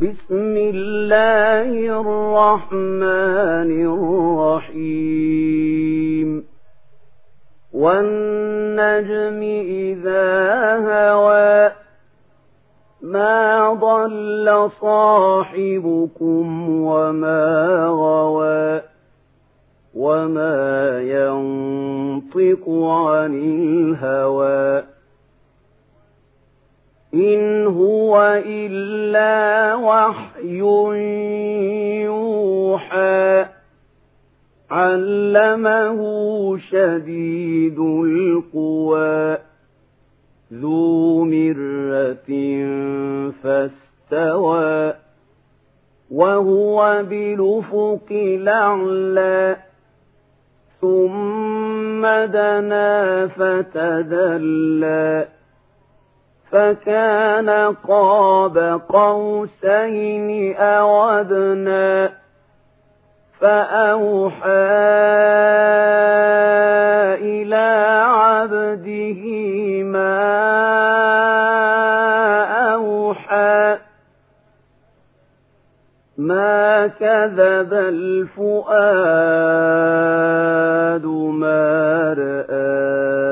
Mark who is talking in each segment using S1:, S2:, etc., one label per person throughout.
S1: بسم الله الرحمن الرحيم. والنجم إذا هوى ما ضل صاحبكم وما غوى وما ينطق عن الهوى. إن هو إلا وحي يوحى. علمه شديد القوى. ذو مرة فاستوى. وهو بالأفق الأعلى. ثم دنا فتدلى. فكان قاب قوسين أو أدنى فأوحى إلى عبده ما أوحى ما كذب الفؤاد ما رأى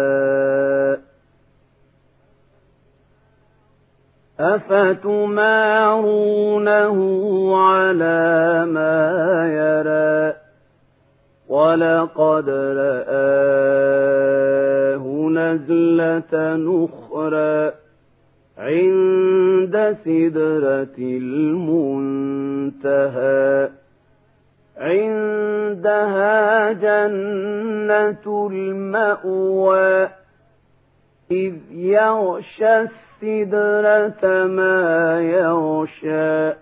S1: أفتمارونه على ما يرى ولقد رآه نزلة نخرى عند سدرة المنتهى عندها جنة المأوى إذ يغشى السدرة ما يغشى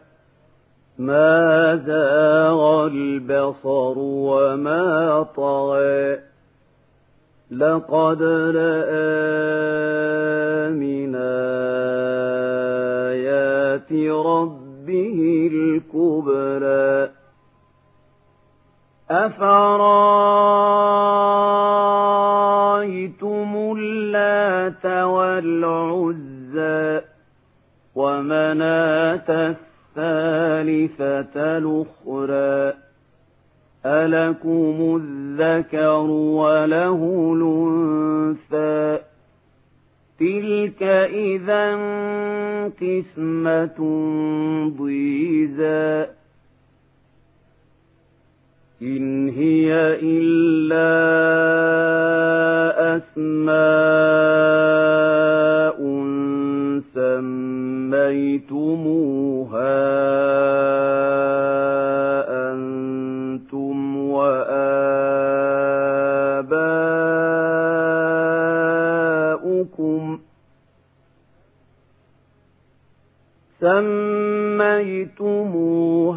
S1: ما زاغ البصر وما طغى لقد رأى الأخرى ألكم الذكر وله الأنثى تلك إذا قسمة ضيزى إن هي إلا سميتموها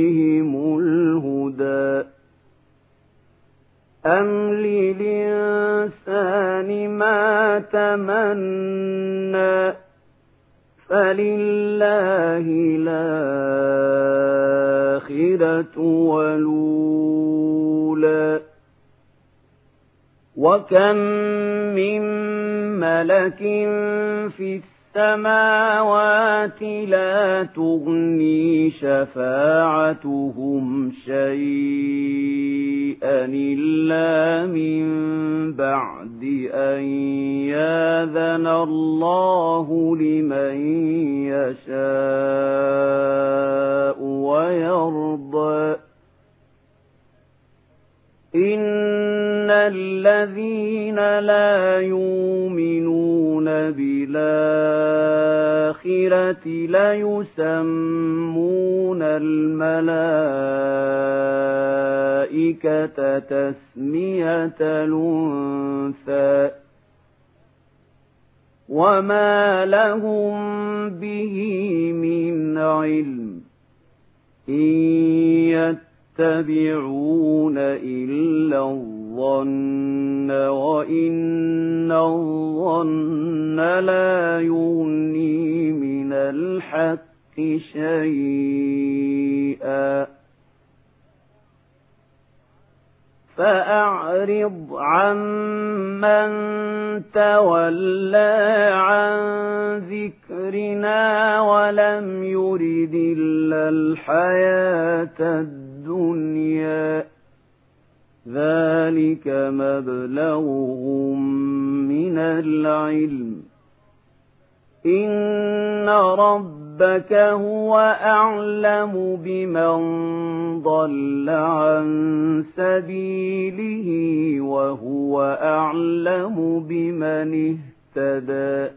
S1: ربهم الهدى. أم للإنسان ما تمنى؟ فلله الآخرة والأولى. وكم من ملك في السماوات لا تغني شفاعتهم شيئا إلا من بعد أن ياذن الله لمن يشاء ويرضى. إن الذين لا يؤمنون بالآخرة ليسمون الملائكة تسمية الأنثى وما لهم به من علم إن يتبعون إلا الظن وإن الظن لا يغني من الحق شيئا. فأعرض عمن تولى عن ذكرنا ولم يرد إلا الحياة الدنيا. ذلك مبلغهم من العلم. إن ربك هو أعلم بمن ضل عن سبيله وهو أعلم بمن اهتدى.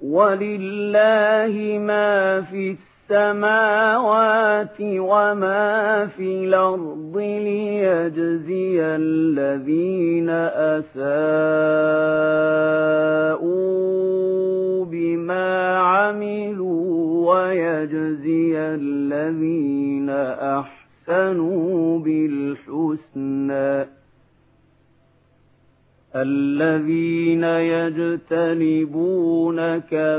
S1: ولله ما في السماوات وما في الأرض ليجزي الذين أساءوا بما عملوا ويجزي الذين أحسنوا بالحسنى الذين يجتنبون كبائر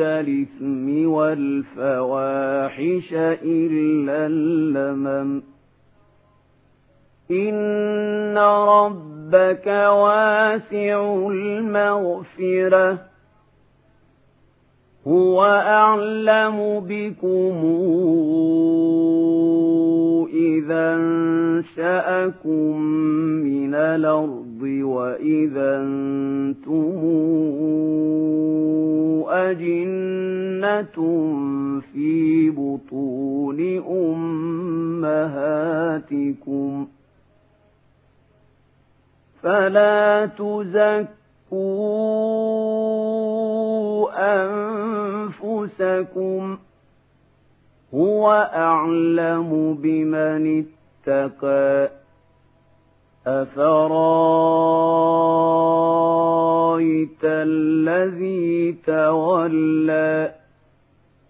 S1: الإثم والفواحش إلا اللمم. إن ربك واسع المغفرة. هو أعلم بكم. إذا أنشأكم من الأرض وإذا أنتم أجنة في بطون أمهاتكم فلا تزكوا أنفسكم هو أعلم بمن اتقى أفرايت الذي تولى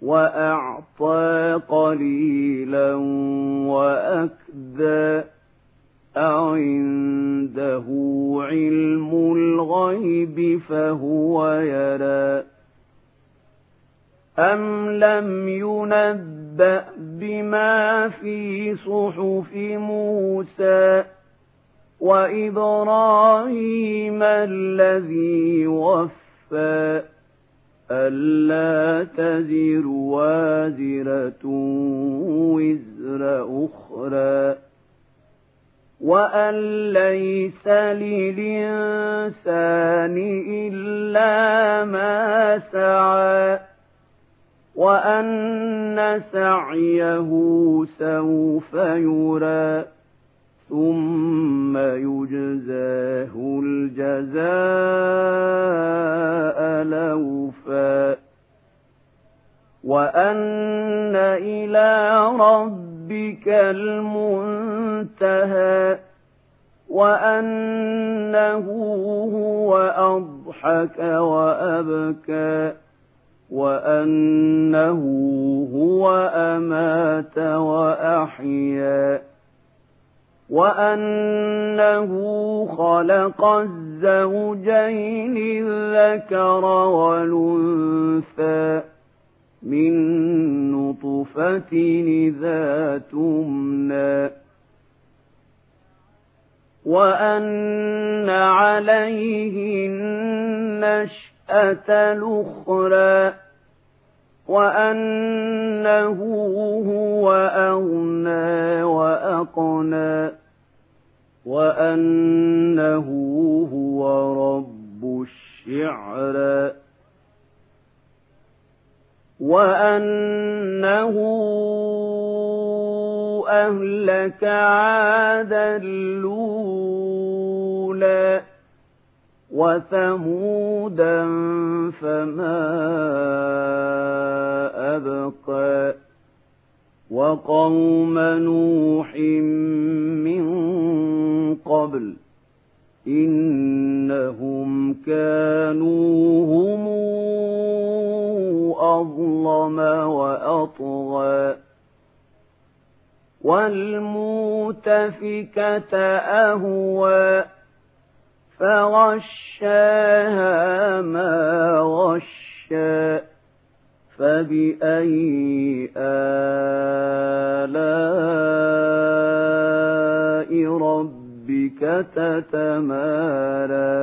S1: وأعطى قليلا وأكدى أعنده علم الغيب فهو يرى أم لم ينبأ بما في صحف موسى وإبراهيم الذي وفى ألا تزر وازرة وزر أخرى وأن ليس للإنسان إلا ما سعى وأن سعيه سوف يرى ثم يجزاه الجزاء لوفا. وأن إلى ربك المنتهى وأنه هو أضحك وأبكى. وأنه هو أمات وأحيا وأنه خلق الزوجين الذكر والأنثى من نطفة إذا تمنى وأن عليه النشأة الأخرى وأنه هو أغنى وأقنى وأنه هو رب الشعرى وأنه أهلك عادا الأولى وثمودا فما أبقى وقوم نوح من قبل إنهم كانوا هم أظلم وأطغى والمؤتفكة أهوى فغشاها ما غشى فبأي آلاء ربك تتمارى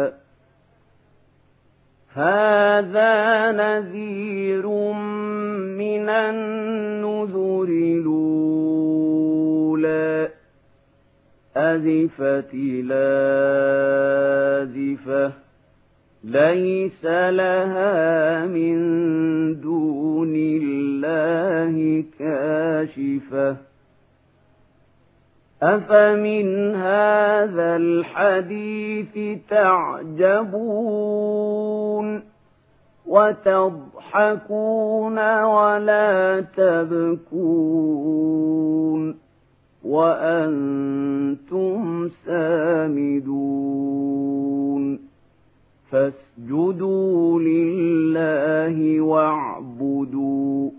S1: هذا نذير من النذر. أزفت لازفة ليس لها من دون الله كاشفة. أفمن هذا الحديث تعجبون وتضحكون ولا تبكون؟ وأنتم سامدون. فاسجدوا لله واعبدوا.